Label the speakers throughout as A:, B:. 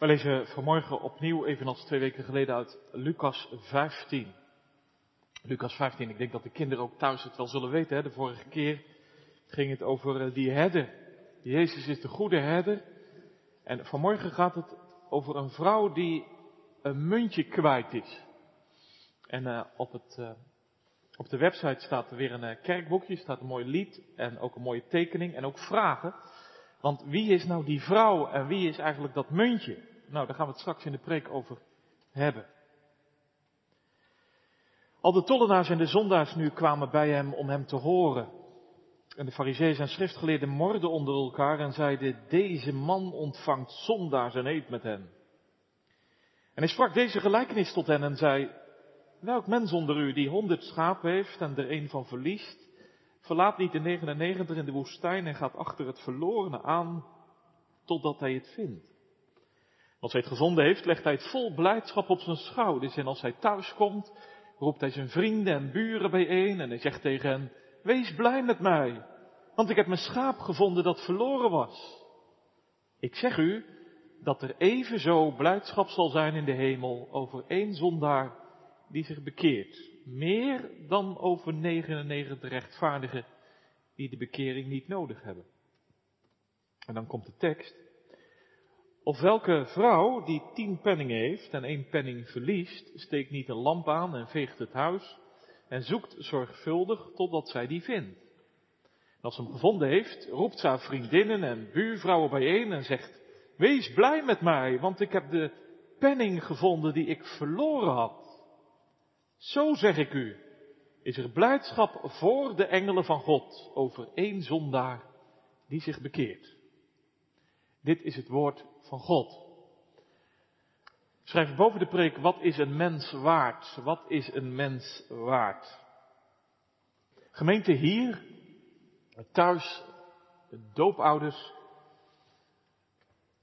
A: We lezen vanmorgen opnieuw, evenals twee weken geleden, uit Lucas 15. Lucas 15, ik denk dat de kinderen ook thuis het wel zullen weten. Hè? De vorige keer ging het over eh, die herder. Jezus is de goede herder. En vanmorgen gaat het over een vrouw die een muntje kwijt is. En uh, op, het, uh, op de website staat er weer een kerkboekje, staat een mooi lied en ook een mooie tekening en ook vragen. Want wie is nou die vrouw en wie is eigenlijk dat muntje? Nou, daar gaan we het straks in de preek over hebben. Al de tollenaars en de zondaars nu kwamen bij hem om hem te horen. En de fariseeën en schriftgeleerden morden onder elkaar en zeiden, deze man ontvangt zondaars en eet met hen. En hij sprak deze gelijkenis tot hen en zei, welk mens onder u die honderd schapen heeft en er een van verliest, verlaat niet de 99 in de woestijn en gaat achter het verlorene aan totdat hij het vindt. Als hij het gevonden heeft, legt hij het vol blijdschap op zijn schouders en als hij thuis komt, roept hij zijn vrienden en buren bijeen en hij zegt tegen hen, wees blij met mij, want ik heb mijn schaap gevonden dat verloren was. Ik zeg u dat er evenzo blijdschap zal zijn in de hemel over één zondaar die zich bekeert. Meer dan over 99 rechtvaardigen die de bekering niet nodig hebben. En dan komt de tekst. Of welke vrouw die tien penningen heeft en één penning verliest, steekt niet een lamp aan en veegt het huis en zoekt zorgvuldig totdat zij die vindt. Als ze hem gevonden heeft, roept ze haar vriendinnen en buurvrouwen bijeen en zegt, wees blij met mij, want ik heb de penning gevonden die ik verloren had. Zo zeg ik u, is er blijdschap voor de engelen van God over één zondaar die zich bekeert. Dit is het woord van God. Schrijf boven de preek, wat is een mens waard? Wat is een mens waard? Gemeente hier, thuis, doopouders,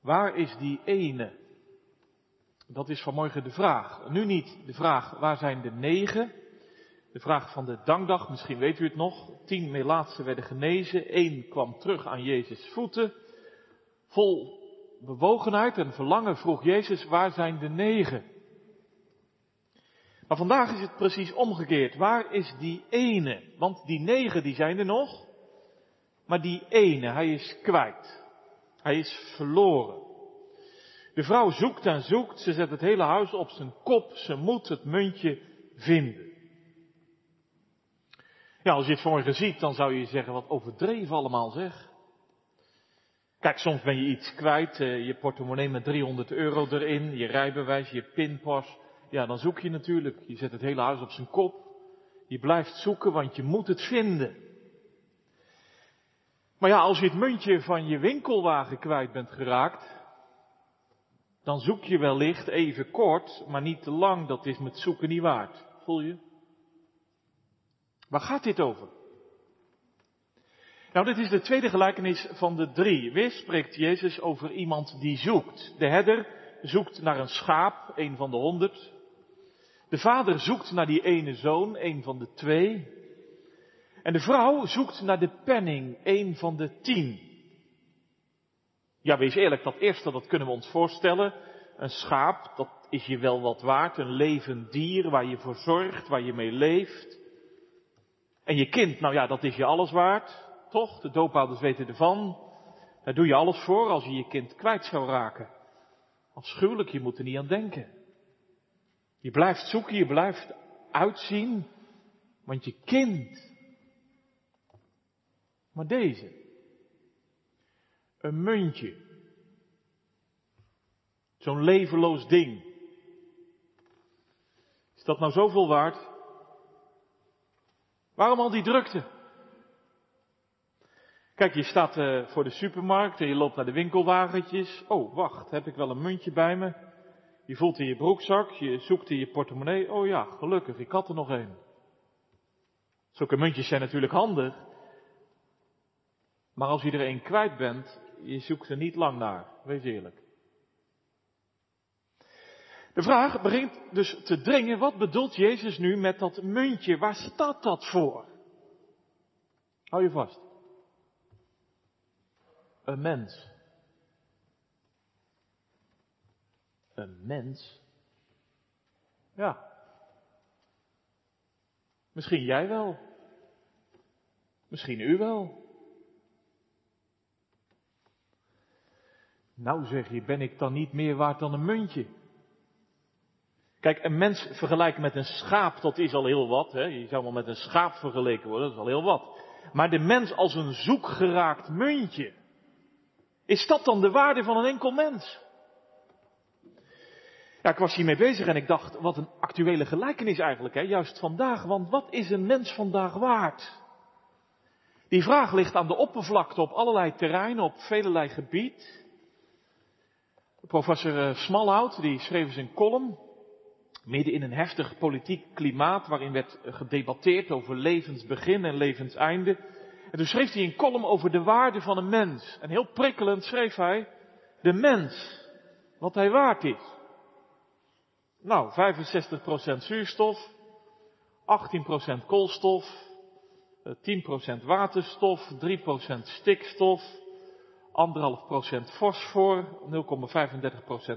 A: waar is die ene? Dat is vanmorgen de vraag. Nu niet de vraag, waar zijn de negen? De vraag van de dankdag, misschien weet u het nog. Tien Melaatsen werden genezen, één kwam terug aan Jezus' voeten. Vol bewogenheid en verlangen vroeg Jezus, waar zijn de negen? Maar vandaag is het precies omgekeerd. Waar is die ene? Want die negen die zijn er nog. Maar die ene, hij is kwijt. Hij is verloren. De vrouw zoekt en zoekt. Ze zet het hele huis op zijn kop. Ze moet het muntje vinden. Ja, als je het vanmorgen ziet, dan zou je zeggen, wat overdreven allemaal zeg. Kijk, soms ben je iets kwijt, je portemonnee met 300 euro erin, je rijbewijs, je pinpas. Ja, dan zoek je natuurlijk. Je zet het hele huis op zijn kop. Je blijft zoeken, want je moet het vinden. Maar ja, als je het muntje van je winkelwagen kwijt bent geraakt, dan zoek je wellicht even kort, maar niet te lang. Dat is met zoeken niet waard. Voel je? Waar gaat dit over? Nou, dit is de tweede gelijkenis van de drie. Weer spreekt Jezus over iemand die zoekt. De herder zoekt naar een schaap, een van de honderd. De vader zoekt naar die ene zoon, een van de twee. En de vrouw zoekt naar de penning, een van de tien. Ja, wees eerlijk, dat eerste, dat kunnen we ons voorstellen. Een schaap, dat is je wel wat waard. Een levend dier waar je voor zorgt, waar je mee leeft. En je kind, nou ja, dat is je alles waard. Toch? De doopouders weten ervan. Daar doe je alles voor als je je kind kwijt zou raken. Afschuwelijk, je moet er niet aan denken. Je blijft zoeken, je blijft uitzien, want je kind. Maar deze, een muntje, zo'n levenloos ding. Is dat nou zoveel waard? Waarom al die drukte? Kijk, je staat uh, voor de supermarkt en je loopt naar de winkelwagentjes. Oh, wacht, heb ik wel een muntje bij me? Je voelt in je broekzak, je zoekt in je portemonnee. Oh ja, gelukkig, ik had er nog een. Zulke muntjes zijn natuurlijk handig. Maar als je er kwijt bent, je zoekt er niet lang naar. Wees eerlijk. De vraag begint dus te dringen, wat bedoelt Jezus nu met dat muntje? Waar staat dat voor? Hou je vast. Een mens. Een mens? Ja. Misschien jij wel. Misschien u wel. Nou zeg je, ben ik dan niet meer waard dan een muntje? Kijk, een mens vergelijken met een schaap, dat is al heel wat. Hè? Je zou wel met een schaap vergeleken worden, dat is al heel wat. Maar de mens als een zoekgeraakt muntje. Is dat dan de waarde van een enkel mens? Ja, ik was hiermee bezig en ik dacht, wat een actuele gelijkenis eigenlijk, hè? juist vandaag. Want wat is een mens vandaag waard? Die vraag ligt aan de oppervlakte op allerlei terreinen, op velelei gebied. Professor eh, Smalhout, die schreef eens een column, midden in een heftig politiek klimaat waarin werd gedebatteerd over levensbegin en levenseinde. En toen schreef hij een column over de waarde van een mens. En heel prikkelend schreef hij, de mens, wat hij waard is. Nou, 65% zuurstof, 18% koolstof, 10% eh, waterstof, 3% stikstof, 1,5% fosfor,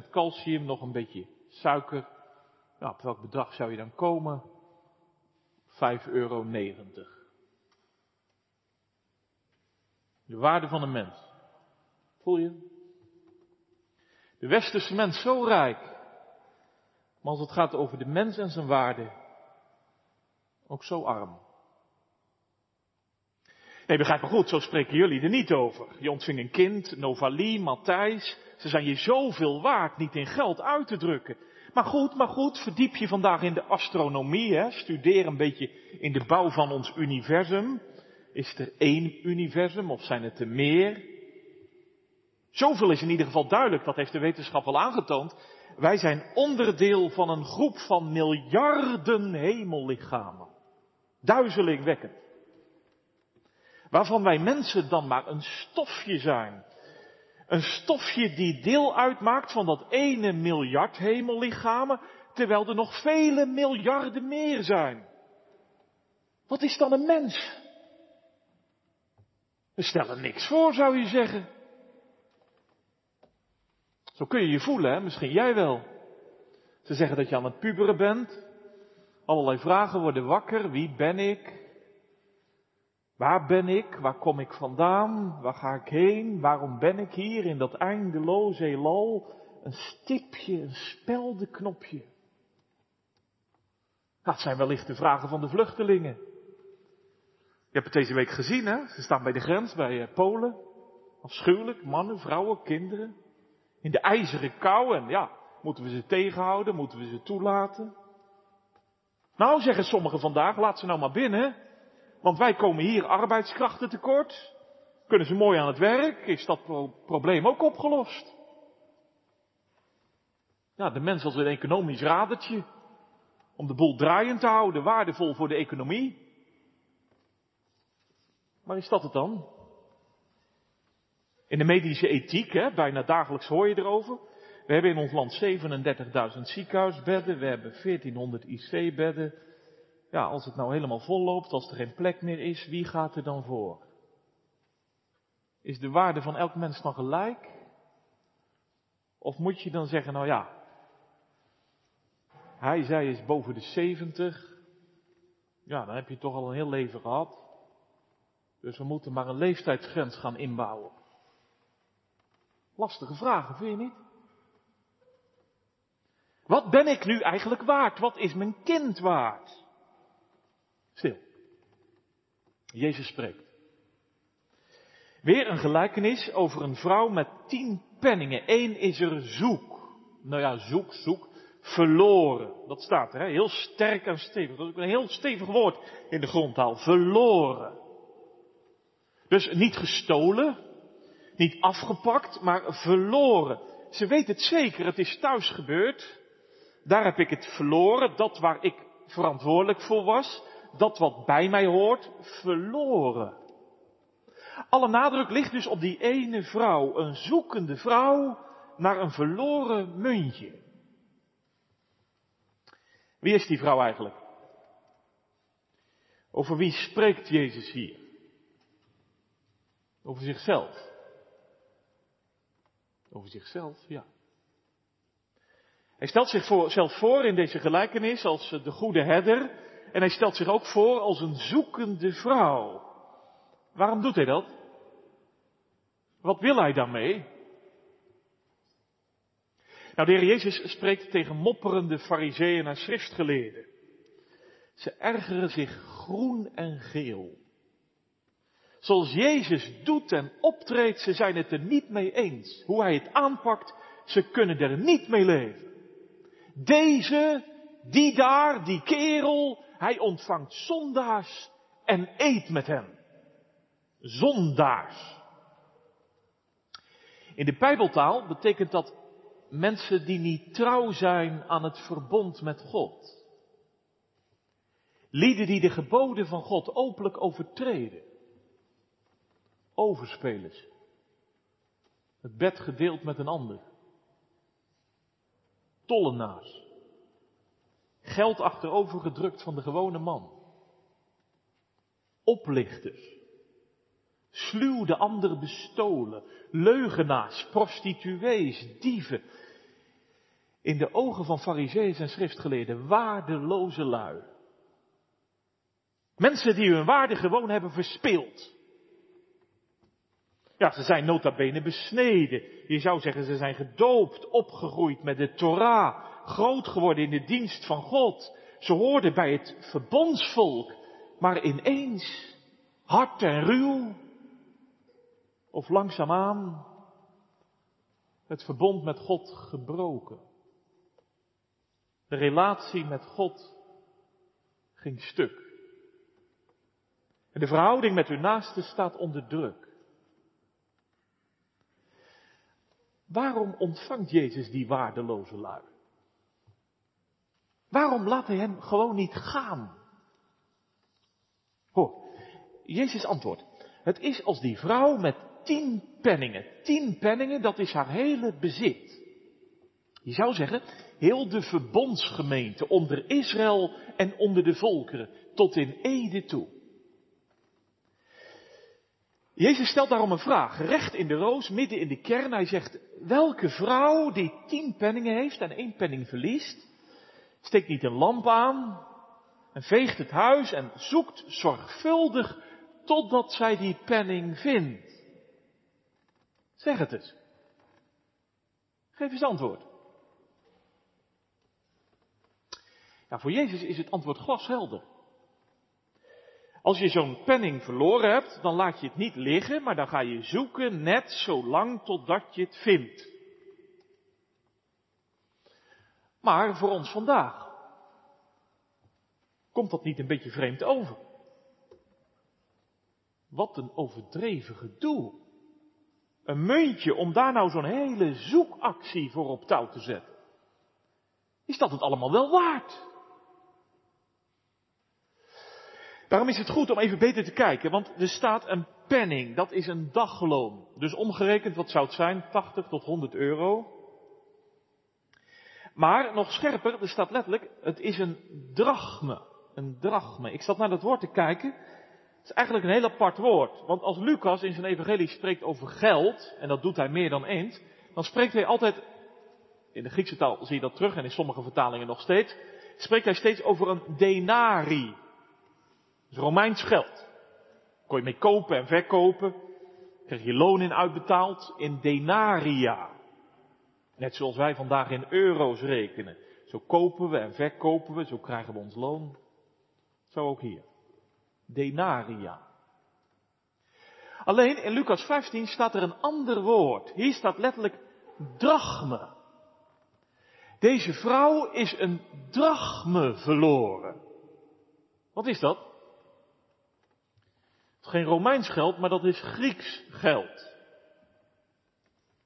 A: 0,35% calcium, nog een beetje suiker. Nou, op welk bedrag zou je dan komen? 5,90 euro. De waarde van een mens. Voel je? De westerse mens zo rijk. Maar als het gaat over de mens en zijn waarde, ook zo arm. Nee, begrijp me goed, zo spreken jullie er niet over. Je ontving een kind, Novalie, Matthijs. Ze zijn je zoveel waard, niet in geld uit te drukken. Maar goed, maar goed, verdiep je vandaag in de astronomie, hè? studeer een beetje in de bouw van ons universum. Is er één universum of zijn het er meer? Zoveel is in ieder geval duidelijk, dat heeft de wetenschap al aangetoond. Wij zijn onderdeel van een groep van miljarden hemellichamen. Duizelingwekkend. Waarvan wij mensen dan maar een stofje zijn. Een stofje die deel uitmaakt van dat ene miljard hemellichamen, terwijl er nog vele miljarden meer zijn. Wat is dan een mens? We stellen niks voor, zou je zeggen. Zo kun je je voelen, hè? misschien jij wel. Ze zeggen dat je aan het puberen bent. Allerlei vragen worden wakker. Wie ben ik? Waar ben ik? Waar kom ik vandaan? Waar ga ik heen? Waarom ben ik hier in dat eindeloze heelal? Een stipje, een speldenknopje. Dat zijn wellicht de vragen van de vluchtelingen. Je hebt het deze week gezien, hè? Ze staan bij de grens, bij eh, Polen. Afschuwelijk, mannen, vrouwen, kinderen. In de ijzeren kou en ja, moeten we ze tegenhouden? Moeten we ze toelaten? Nou, zeggen sommigen vandaag, laat ze nou maar binnen. Want wij komen hier arbeidskrachten tekort. Kunnen ze mooi aan het werk? Is dat probleem ook opgelost? Ja, de mens als een economisch radertje. Om de boel draaiend te houden, waardevol voor de economie. Maar is dat het dan? In de medische ethiek, hè, bijna dagelijks hoor je erover. We hebben in ons land 37.000 ziekenhuisbedden, we hebben 1400 IC-bedden. Ja, als het nou helemaal vol loopt, als er geen plek meer is, wie gaat er dan voor? Is de waarde van elk mens dan gelijk? Of moet je dan zeggen, nou ja, hij, zij is boven de 70. Ja, dan heb je toch al een heel leven gehad. Dus we moeten maar een leeftijdsgrens gaan inbouwen. Lastige vragen, vind je niet? Wat ben ik nu eigenlijk waard? Wat is mijn kind waard? Stil. Jezus spreekt. Weer een gelijkenis over een vrouw met tien penningen. Eén is er zoek. Nou ja, zoek, zoek. Verloren. Dat staat er, hè? heel sterk en stevig. Dat is ook een heel stevig woord in de grondtaal. Verloren. Dus niet gestolen, niet afgepakt, maar verloren. Ze weet het zeker, het is thuis gebeurd. Daar heb ik het verloren, dat waar ik verantwoordelijk voor was, dat wat bij mij hoort, verloren. Alle nadruk ligt dus op die ene vrouw, een zoekende vrouw naar een verloren muntje. Wie is die vrouw eigenlijk? Over wie spreekt Jezus hier? Over zichzelf. Over zichzelf, ja. Hij stelt zichzelf voor in deze gelijkenis als de goede herder. En hij stelt zich ook voor als een zoekende vrouw. Waarom doet hij dat? Wat wil hij daarmee? Nou, de Heer Jezus spreekt tegen mopperende fariseeën en schriftgeleerden. Ze ergeren zich groen en geel. Zoals Jezus doet en optreedt, ze zijn het er niet mee eens. Hoe hij het aanpakt, ze kunnen er niet mee leven. Deze, die daar, die kerel, hij ontvangt zondaars en eet met hen. Zondaars. In de Bijbeltaal betekent dat mensen die niet trouw zijn aan het verbond met God. Lieden die de geboden van God openlijk overtreden. Overspelers. Het bed gedeeld met een ander. Tollenaars. Geld achterover gedrukt van de gewone man. Oplichters. Sluw de ander bestolen. Leugenaars, prostituees, dieven. In de ogen van fariseeën en schriftgeleerden waardeloze lui. Mensen die hun waarde gewoon hebben verspeeld. Ja, ze zijn nota bene besneden. Je zou zeggen, ze zijn gedoopt, opgegroeid met de Torah, groot geworden in de dienst van God. Ze hoorden bij het verbondsvolk, maar ineens, hard en ruw, of langzaamaan, het verbond met God gebroken. De relatie met God ging stuk. En de verhouding met uw naaste staat onder druk. Waarom ontvangt Jezus die waardeloze lui? Waarom laat hij hem gewoon niet gaan? Hoor, Jezus antwoordt. Het is als die vrouw met tien penningen. Tien penningen, dat is haar hele bezit. Je zou zeggen, heel de verbondsgemeente onder Israël en onder de volkeren, tot in Ede toe. Jezus stelt daarom een vraag, recht in de roos, midden in de kern. Hij zegt, welke vrouw die tien penningen heeft en één penning verliest, steekt niet een lamp aan en veegt het huis en zoekt zorgvuldig totdat zij die penning vindt. Zeg het eens. Geef eens antwoord. Ja, voor Jezus is het antwoord glashelder. Als je zo'n penning verloren hebt, dan laat je het niet liggen, maar dan ga je zoeken net zo lang totdat je het vindt. Maar voor ons vandaag, komt dat niet een beetje vreemd over? Wat een overdreven gedoe. Een muntje om daar nou zo'n hele zoekactie voor op touw te zetten. Is dat het allemaal wel waard? Daarom is het goed om even beter te kijken, want er staat een penning, dat is een dagloon. Dus omgerekend, wat zou het zijn? 80 tot 100 euro. Maar nog scherper, er staat letterlijk, het is een drachme. Een drachme. Ik zat naar dat woord te kijken. Het is eigenlijk een heel apart woord. Want als Lucas in zijn evangelie spreekt over geld, en dat doet hij meer dan eens, dan spreekt hij altijd, in de Griekse taal zie je dat terug en in sommige vertalingen nog steeds, spreekt hij steeds over een denari. Dus Romeins geld. Kon je mee kopen en verkopen. Kreeg je loon in uitbetaald in denaria. Net zoals wij vandaag in euro's rekenen. Zo kopen we en verkopen we, zo krijgen we ons loon. Zo ook hier. Denaria. Alleen in Lucas 15 staat er een ander woord. Hier staat letterlijk drachme. Deze vrouw is een drachme verloren. Wat is dat? Geen Romeins geld, maar dat is Grieks geld.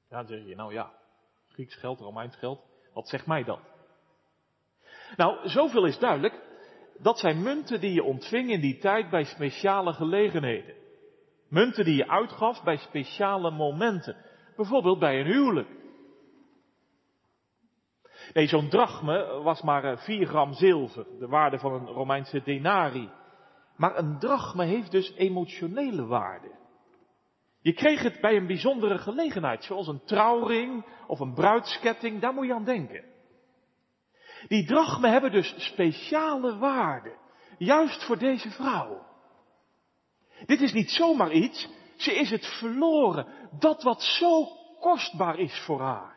A: Ja, dan zeg je, nou ja, Grieks geld, Romeins geld, wat zegt mij dat? Nou, zoveel is duidelijk, dat zijn munten die je ontving in die tijd bij speciale gelegenheden. Munten die je uitgaf bij speciale momenten. Bijvoorbeeld bij een huwelijk. Nee, zo'n drachme was maar 4 eh, gram zilver, de waarde van een Romeinse denari. Maar een drachme heeft dus emotionele waarde. Je kreeg het bij een bijzondere gelegenheid, zoals een trouwring of een bruidsketting, daar moet je aan denken. Die drachmen hebben dus speciale waarde. Juist voor deze vrouw. Dit is niet zomaar iets. Ze is het verloren. Dat wat zo kostbaar is voor haar.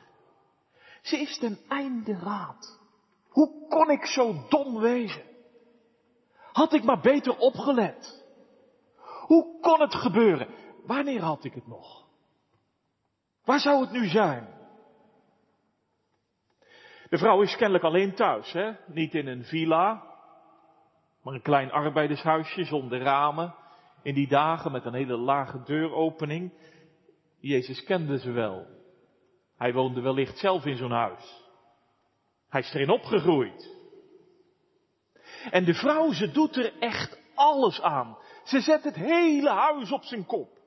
A: Ze is ten einde raad. Hoe kon ik zo dom wezen? Had ik maar beter opgelet. Hoe kon het gebeuren? Wanneer had ik het nog? Waar zou het nu zijn? De vrouw is kennelijk alleen thuis, hè? Niet in een villa, maar een klein arbeidershuisje zonder ramen. In die dagen met een hele lage deuropening. Jezus kende ze wel. Hij woonde wellicht zelf in zo'n huis. Hij is erin opgegroeid. En de vrouw, ze doet er echt alles aan. Ze zet het hele huis op zijn kop.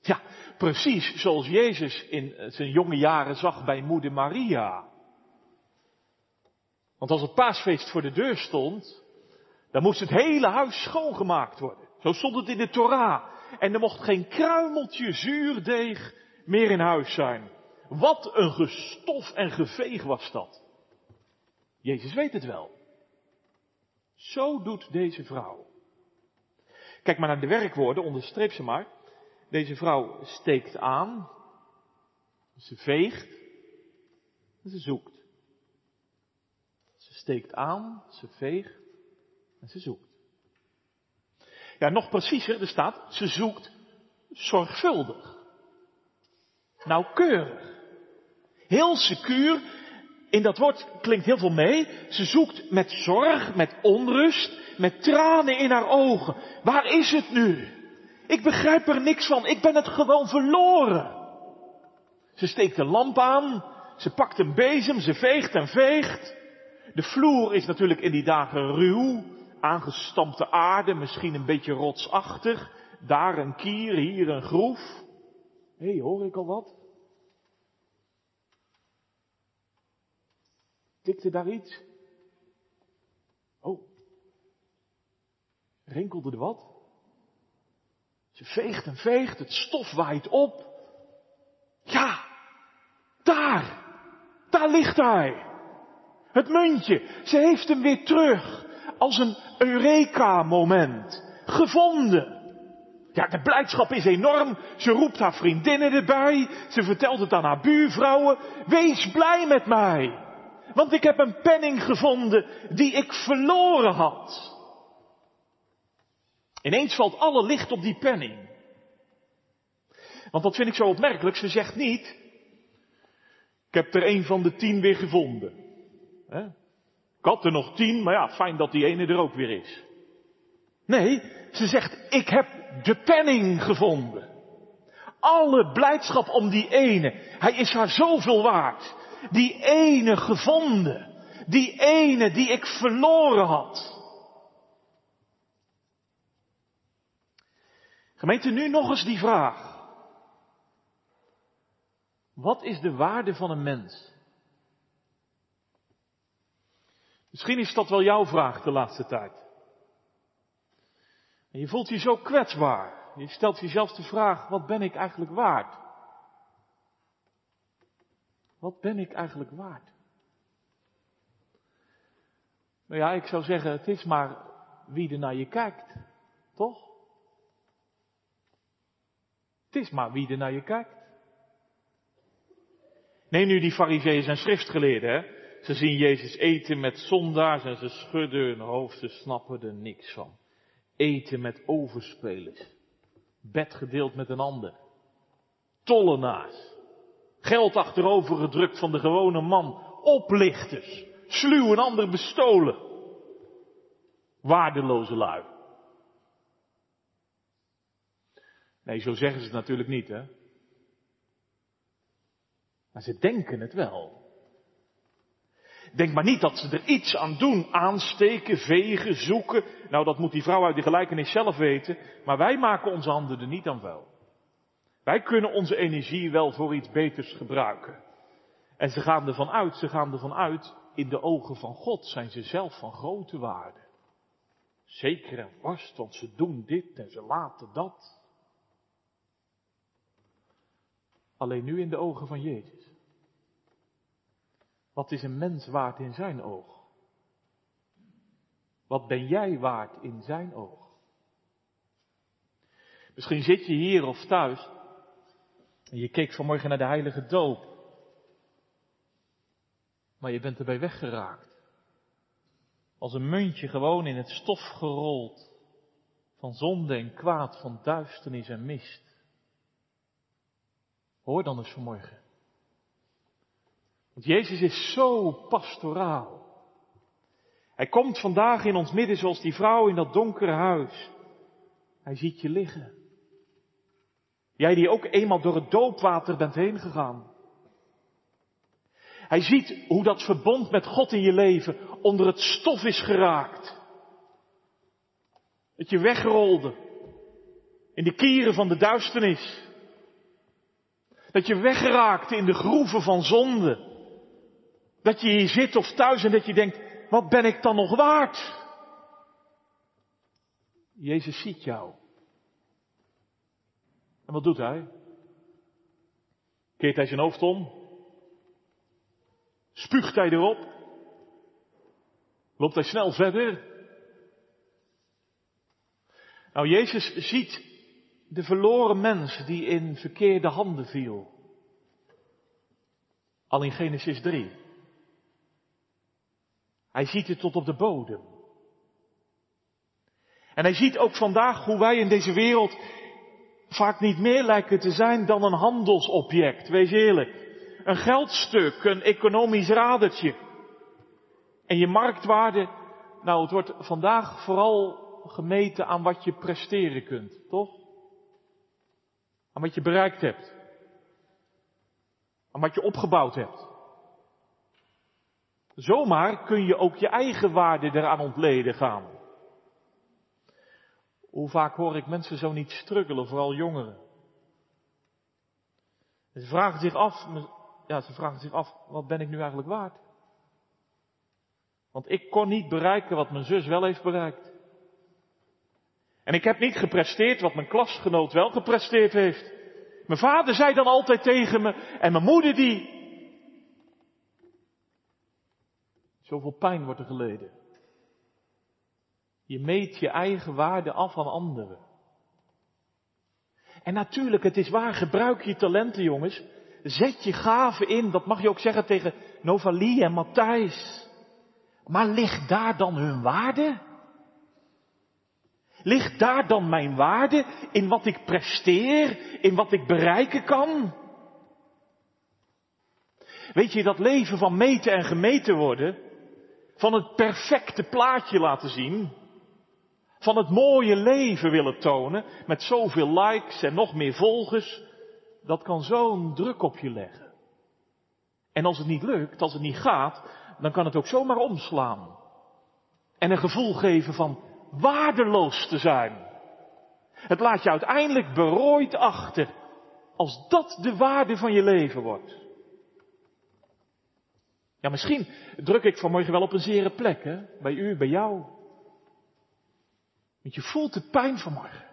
A: Ja, precies zoals Jezus in zijn jonge jaren zag bij moeder Maria. Want als het paasfeest voor de deur stond, dan moest het hele huis schoongemaakt worden. Zo stond het in de Torah. En er mocht geen kruimeltje zuurdeeg meer in huis zijn. Wat een gestof en geveeg was dat. Jezus weet het wel. Zo doet deze vrouw. Kijk maar naar de werkwoorden, onderstreep ze maar. Deze vrouw steekt aan, ze veegt en ze zoekt. Ze steekt aan, ze veegt en ze zoekt. Ja, nog preciezer, er staat, ze zoekt zorgvuldig. Nauwkeurig. Heel secuur. In dat woord klinkt heel veel mee. Ze zoekt met zorg, met onrust, met tranen in haar ogen. Waar is het nu? Ik begrijp er niks van. Ik ben het gewoon verloren. Ze steekt een lamp aan. Ze pakt een bezem. Ze veegt en veegt. De vloer is natuurlijk in die dagen ruw. Aangestampte aarde, misschien een beetje rotsachtig. Daar een kier, hier een groef. Hé, hey, hoor ik al wat? Tikte daar iets? Oh. Rinkelde er wat? Ze veegt en veegt, het stof waait op. Ja, daar, daar ligt hij. Het muntje, ze heeft hem weer terug. Als een Eureka-moment. Gevonden. Ja, de blijdschap is enorm. Ze roept haar vriendinnen erbij. Ze vertelt het aan haar buurvrouwen. Wees blij met mij. Want ik heb een penning gevonden die ik verloren had. Ineens valt alle licht op die penning. Want dat vind ik zo opmerkelijk. Ze zegt niet, ik heb er een van de tien weer gevonden. Ik had er nog tien, maar ja, fijn dat die ene er ook weer is. Nee, ze zegt, ik heb de penning gevonden. Alle blijdschap om die ene. Hij is haar zoveel waard. Die ene gevonden. Die ene die ik verloren had. Gemeente, nu nog eens die vraag. Wat is de waarde van een mens? Misschien is dat wel jouw vraag de laatste tijd. En je voelt je zo kwetsbaar. Je stelt jezelf de vraag, wat ben ik eigenlijk waard? Wat ben ik eigenlijk waard? Nou ja, ik zou zeggen, het is maar wie er naar je kijkt. Toch? Het is maar wie er naar je kijkt. Neem nu die fariseeën en schriftgeleerden, hè. Ze zien Jezus eten met zondaars en ze schudden hun hoofd, ze snappen er niks van. Eten met overspelers. Bed gedeeld met een ander. Tollenaars. Geld achterover gedrukt van de gewone man. Oplichters. Sluw een ander bestolen. Waardeloze lui. Nee, zo zeggen ze het natuurlijk niet, hè. Maar ze denken het wel. Denk maar niet dat ze er iets aan doen. Aansteken, vegen, zoeken. Nou, dat moet die vrouw uit de gelijkenis zelf weten. Maar wij maken onze handen er niet aan vuil. Wij kunnen onze energie wel voor iets beters gebruiken. En ze gaan ervan uit, ze gaan ervan uit, in de ogen van God zijn ze zelf van grote waarde. Zeker en vast, want ze doen dit en ze laten dat. Alleen nu in de ogen van Jezus. Wat is een mens waard in zijn oog? Wat ben jij waard in zijn oog? Misschien zit je hier of thuis en je keek vanmorgen naar de heilige doop. Maar je bent erbij weggeraakt. Als een muntje gewoon in het stof gerold. Van zonde en kwaad, van duisternis en mist. Hoor dan eens vanmorgen. Want Jezus is zo pastoraal. Hij komt vandaag in ons midden zoals die vrouw in dat donkere huis. Hij ziet je liggen. Jij die ook eenmaal door het doopwater bent heen gegaan. Hij ziet hoe dat verbond met God in je leven onder het stof is geraakt. Dat je wegrolde in de kieren van de duisternis. Dat je wegraakte in de groeven van zonde. Dat je hier zit of thuis en dat je denkt, wat ben ik dan nog waard? Jezus ziet jou. En wat doet hij? Keert hij zijn hoofd om? Spuugt hij erop? Loopt hij snel verder? Nou, Jezus ziet de verloren mens die in verkeerde handen viel. Al in Genesis 3. Hij ziet het tot op de bodem. En hij ziet ook vandaag hoe wij in deze wereld vaak niet meer lijken te zijn dan een handelsobject, wees eerlijk. Een geldstuk, een economisch radertje. En je marktwaarde, nou het wordt vandaag vooral gemeten aan wat je presteren kunt, toch? Aan wat je bereikt hebt. Aan wat je opgebouwd hebt. Zomaar kun je ook je eigen waarde eraan ontleden gaan. Hoe vaak hoor ik mensen zo niet struggelen, vooral jongeren. Ze vragen zich af, ja, ze vragen zich af, wat ben ik nu eigenlijk waard? Want ik kon niet bereiken wat mijn zus wel heeft bereikt. En ik heb niet gepresteerd wat mijn klasgenoot wel gepresteerd heeft. Mijn vader zei dan altijd tegen me, en mijn moeder die. Zoveel pijn wordt er geleden. Je meet je eigen waarde af aan anderen. En natuurlijk, het is waar, gebruik je talenten, jongens. Zet je gaven in, dat mag je ook zeggen tegen Novalie en Matthijs. Maar ligt daar dan hun waarde? Ligt daar dan mijn waarde in wat ik presteer, in wat ik bereiken kan? Weet je, dat leven van meten en gemeten worden, van het perfecte plaatje laten zien, van het mooie leven willen tonen, met zoveel likes en nog meer volgers, dat kan zo'n druk op je leggen. En als het niet lukt, als het niet gaat, dan kan het ook zomaar omslaan. En een gevoel geven van waardeloos te zijn. Het laat je uiteindelijk berooid achter, als dat de waarde van je leven wordt. Ja, misschien druk ik vanmorgen wel op een zere plek, hè? Bij u, bij jou. Je voelt de pijn vanmorgen.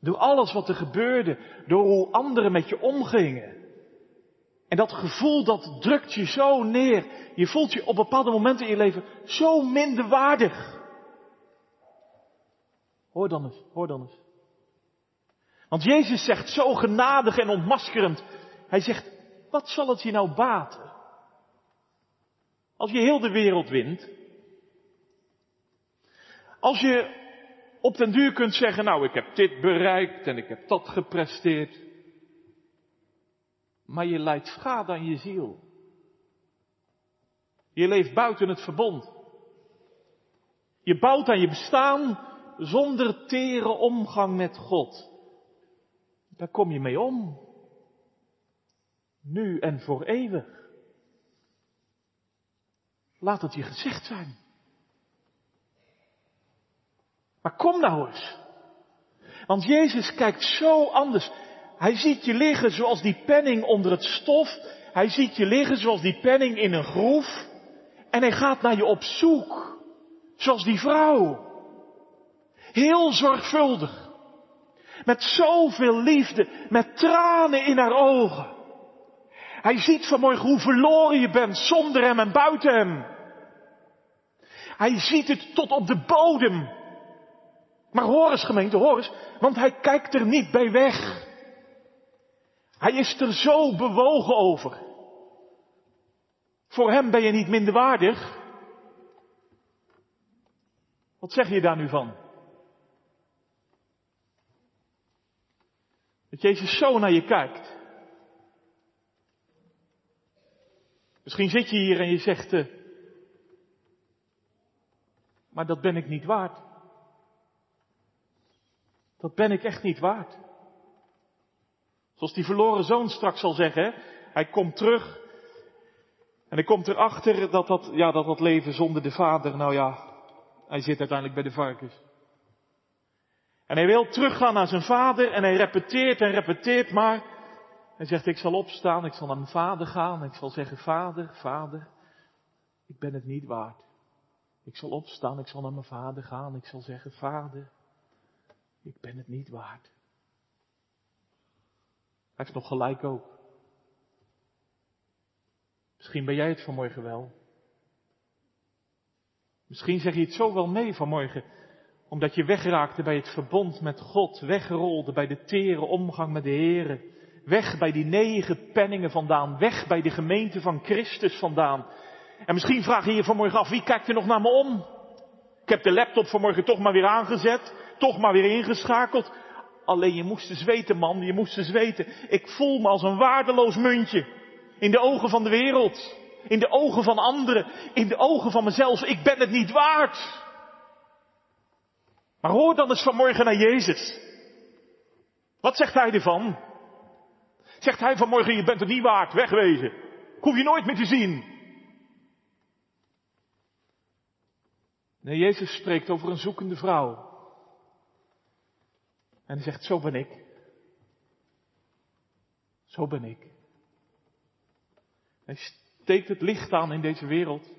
A: Door alles wat er gebeurde, door hoe anderen met je omgingen. En dat gevoel dat drukt je zo neer. Je voelt je op bepaalde momenten in je leven zo minder waardig. Hoor dan eens, hoor dan eens. Want Jezus zegt zo genadig en ontmaskerend. Hij zegt, wat zal het je nou baten? Als je heel de wereld wint. Als je op den duur kunt zeggen, nou ik heb dit bereikt en ik heb dat gepresteerd. Maar je leidt schade aan je ziel. Je leeft buiten het verbond. Je bouwt aan je bestaan zonder tere omgang met God. Daar kom je mee om. Nu en voor eeuwig. Laat het je gezegd zijn. Maar kom nou eens. Want Jezus kijkt zo anders. Hij ziet je liggen zoals die penning onder het stof. Hij ziet je liggen zoals die penning in een groef. En hij gaat naar je op zoek. Zoals die vrouw. Heel zorgvuldig. Met zoveel liefde. Met tranen in haar ogen. Hij ziet vanmorgen hoe verloren je bent zonder hem en buiten hem. Hij ziet het tot op de bodem. Maar hoor eens gemeente, hoor eens, want hij kijkt er niet bij weg. Hij is er zo bewogen over. Voor hem ben je niet minderwaardig. Wat zeg je daar nu van? Dat Jezus zo naar je kijkt. Misschien zit je hier en je zegt, uh, maar dat ben ik niet waard. Dat ben ik echt niet waard. Zoals die verloren zoon straks zal zeggen, hij komt terug en hij komt erachter dat dat, ja, dat dat leven zonder de vader, nou ja, hij zit uiteindelijk bij de varkens. En hij wil teruggaan naar zijn vader en hij repeteert en repeteert maar. Hij zegt, ik zal opstaan, ik zal naar mijn vader gaan, ik zal zeggen, vader, vader, ik ben het niet waard. Ik zal opstaan, ik zal naar mijn vader gaan, ik zal zeggen, vader, ik ben het niet waard. Hij heeft nog gelijk ook. Misschien ben jij het vanmorgen wel. Misschien zeg je het zo wel mee vanmorgen, omdat je wegraakte bij het verbond met God, wegrolde bij de tere omgang met de Here, weg bij die negen penningen vandaan, weg bij de gemeente van Christus vandaan. En misschien vraag je je vanmorgen af, wie kijkt er nog naar me om? Ik heb de laptop vanmorgen toch maar weer aangezet, toch maar weer ingeschakeld. Alleen je moest eens weten, man, je moest eens weten. Ik voel me als een waardeloos muntje. In de ogen van de wereld. In de ogen van anderen. In de ogen van mezelf. Ik ben het niet waard. Maar hoor dan eens vanmorgen naar Jezus. Wat zegt hij ervan? Zegt hij vanmorgen, je bent het niet waard, wegwezen. Hoef je nooit meer te zien. Nee, Jezus spreekt over een zoekende vrouw. En hij zegt, zo ben ik. Zo ben ik. Hij steekt het licht aan in deze wereld.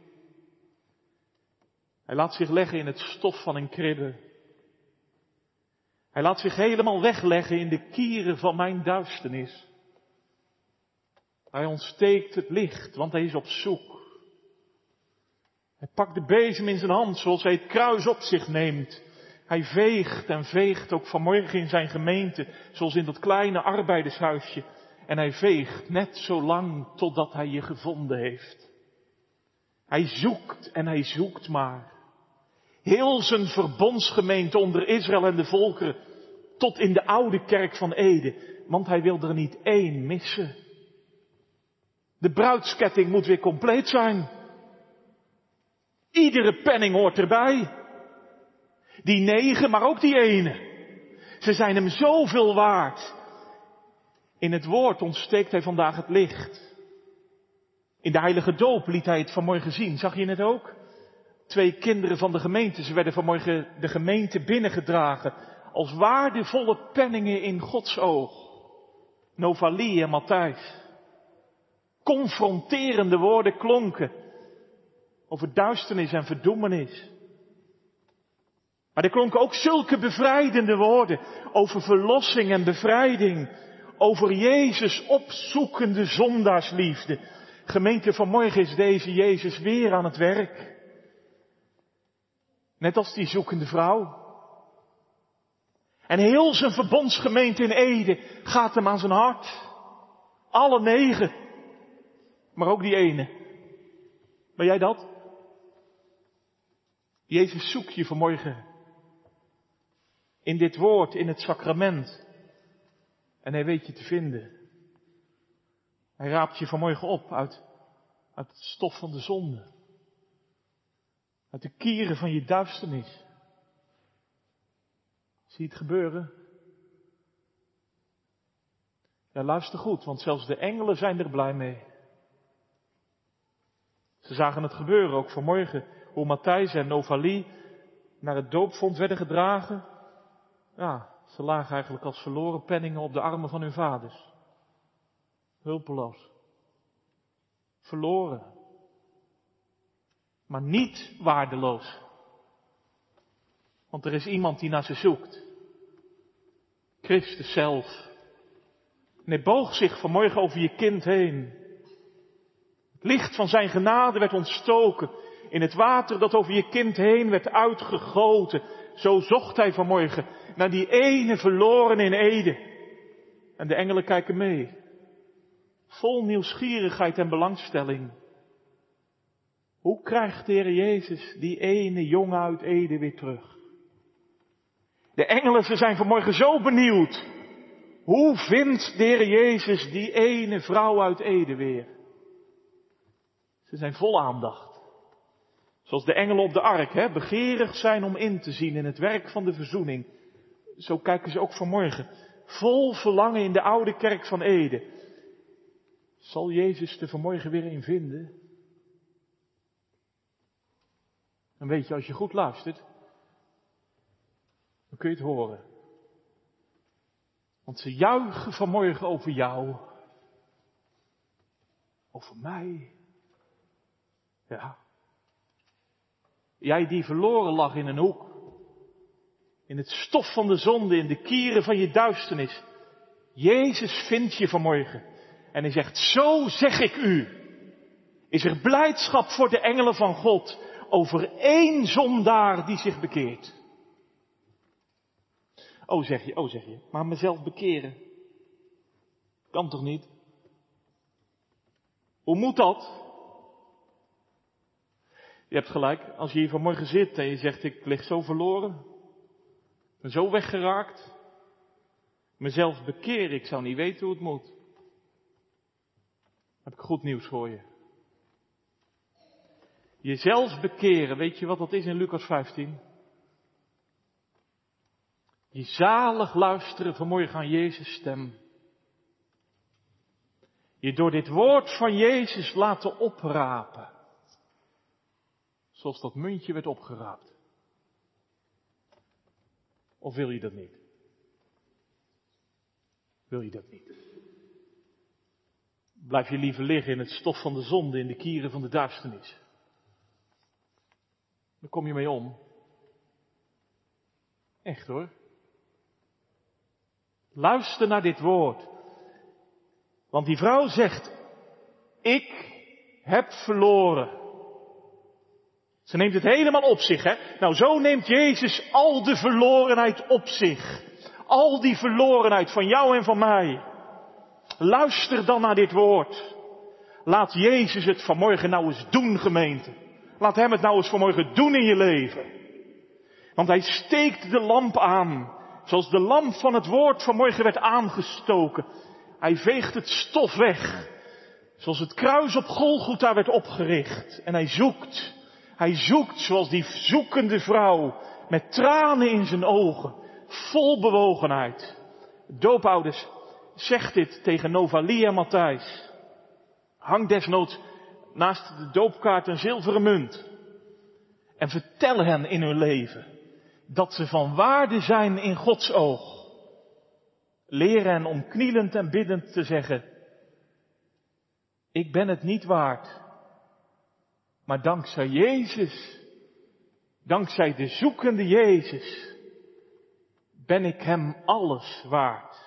A: Hij laat zich leggen in het stof van een kribbe. Hij laat zich helemaal wegleggen in de kieren van mijn duisternis. Hij ontsteekt het licht, want hij is op zoek. Hij pakt de bezem in zijn hand zoals hij het kruis op zich neemt. Hij veegt en veegt ook vanmorgen in zijn gemeente, zoals in dat kleine arbeidershuisje. En hij veegt net zo lang totdat hij je gevonden heeft. Hij zoekt en hij zoekt maar. Heel zijn verbondsgemeente onder Israël en de volkeren, tot in de oude kerk van Ede, want hij wil er niet één missen. De bruidsketting moet weer compleet zijn. Iedere penning hoort erbij. Die negen, maar ook die ene. Ze zijn hem zoveel waard. In het woord ontsteekt hij vandaag het licht. In de heilige doop liet hij het vanmorgen zien. Zag je het ook? Twee kinderen van de gemeente. Ze werden vanmorgen de gemeente binnengedragen. Als waardevolle penningen in Gods oog. Novalie en Matthijs. Confronterende woorden klonken. Over duisternis en verdoemenis. Maar er klonken ook zulke bevrijdende woorden over verlossing en bevrijding. Over Jezus opzoekende zondaarsliefde. Gemeente, vanmorgen is deze Jezus weer aan het werk. Net als die zoekende vrouw. En heel zijn verbondsgemeente in Ede gaat hem aan zijn hart. Alle negen. Maar ook die ene. Ben jij dat? Jezus zoekt je vanmorgen in dit woord, in het sacrament. En hij weet je te vinden. Hij raapt je vanmorgen op uit, uit het stof van de zonde. Uit de kieren van je duisternis. Zie je het gebeuren? Ja, luister goed, want zelfs de engelen zijn er blij mee. Ze zagen het gebeuren, ook vanmorgen, hoe Matthijs en Novalie naar het doopvond werden gedragen. Ja, ze lagen eigenlijk als verloren penningen op de armen van hun vaders. Hulpeloos. Verloren. Maar niet waardeloos. Want er is iemand die naar ze zoekt. Christus zelf. En boog zich vanmorgen over je kind heen. Het licht van zijn genade werd ontstoken. In het water dat over je kind heen werd uitgegoten. Zo zocht hij vanmorgen naar die ene verloren in Ede. En de engelen kijken mee. Vol nieuwsgierigheid en belangstelling. Hoe krijgt de Heer Jezus die ene jongen uit Ede weer terug? De engelen, ze zijn vanmorgen zo benieuwd. Hoe vindt de Heer Jezus die ene vrouw uit Ede weer? Ze zijn vol aandacht. Zoals de engelen op de ark, hè, begeerig zijn om in te zien in het werk van de verzoening. Zo kijken ze ook vanmorgen. Vol verlangen in de oude kerk van Ede. Zal Jezus er vanmorgen weer in vinden? Dan weet je, als je goed luistert, dan kun je het horen. Want ze juichen vanmorgen over jou. Over mij. Ja. Jij die verloren lag in een hoek. In het stof van de zonde, in de kieren van je duisternis. Jezus vindt je vanmorgen. En hij zegt, zo zeg ik u. Is er blijdschap voor de engelen van God over één zondaar die zich bekeert. Oh zeg je, oh zeg je, maar mezelf bekeren. Kan toch niet? Hoe moet dat? Je hebt gelijk, als je hier vanmorgen zit en je zegt ik lig zo verloren, ben zo weggeraakt, mezelf bekeren, ik zou niet weten hoe het moet. heb ik goed nieuws voor je. Jezelf bekeren, weet je wat dat is in Lucas 15? Je zalig luisteren vanmorgen aan Jezus' stem. Je door dit woord van Jezus laten oprapen. Zoals dat muntje werd opgeraapt. Of wil je dat niet? Wil je dat niet? Blijf je liever liggen in het stof van de zonde, in de kieren van de duisternis. Dan kom je mee om. Echt hoor. Luister naar dit woord. Want die vrouw zegt, ik heb verloren. Ze neemt het helemaal op zich, hè? Nou, zo neemt Jezus al de verlorenheid op zich. Al die verlorenheid van jou en van mij. Luister dan naar dit woord. Laat Jezus het vanmorgen nou eens doen, gemeente. Laat Hem het nou eens vanmorgen doen in je leven. Want Hij steekt de lamp aan. Zoals de lamp van het woord vanmorgen werd aangestoken. Hij veegt het stof weg. Zoals het kruis op Golgotha werd opgericht. En hij zoekt. Hij zoekt zoals die zoekende vrouw. Met tranen in zijn ogen. Vol bewogenheid. Doopouders, zegt dit tegen Novalie en Matthijs. Hang desnoods naast de doopkaart een zilveren munt. En vertel hen in hun leven dat ze van waarde zijn in Gods oog. Leer hen om knielend en biddend te zeggen, ik ben het niet waard, maar dankzij Jezus, dankzij de zoekende Jezus, ben ik Hem alles waard.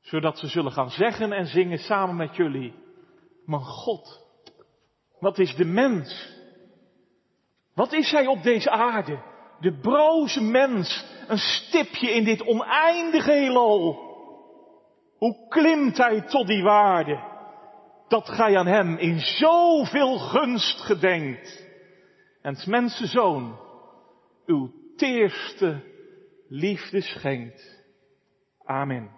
A: Zodat ze zullen gaan zeggen en zingen samen met jullie, mijn God, wat is de mens? Wat is hij op deze aarde? De broze mens, een stipje in dit oneindige heelal. Hoe klimt hij tot die waarde? Dat gij aan hem in zoveel gunst gedenkt. En het mensenzoon uw teerste liefde schenkt. Amen.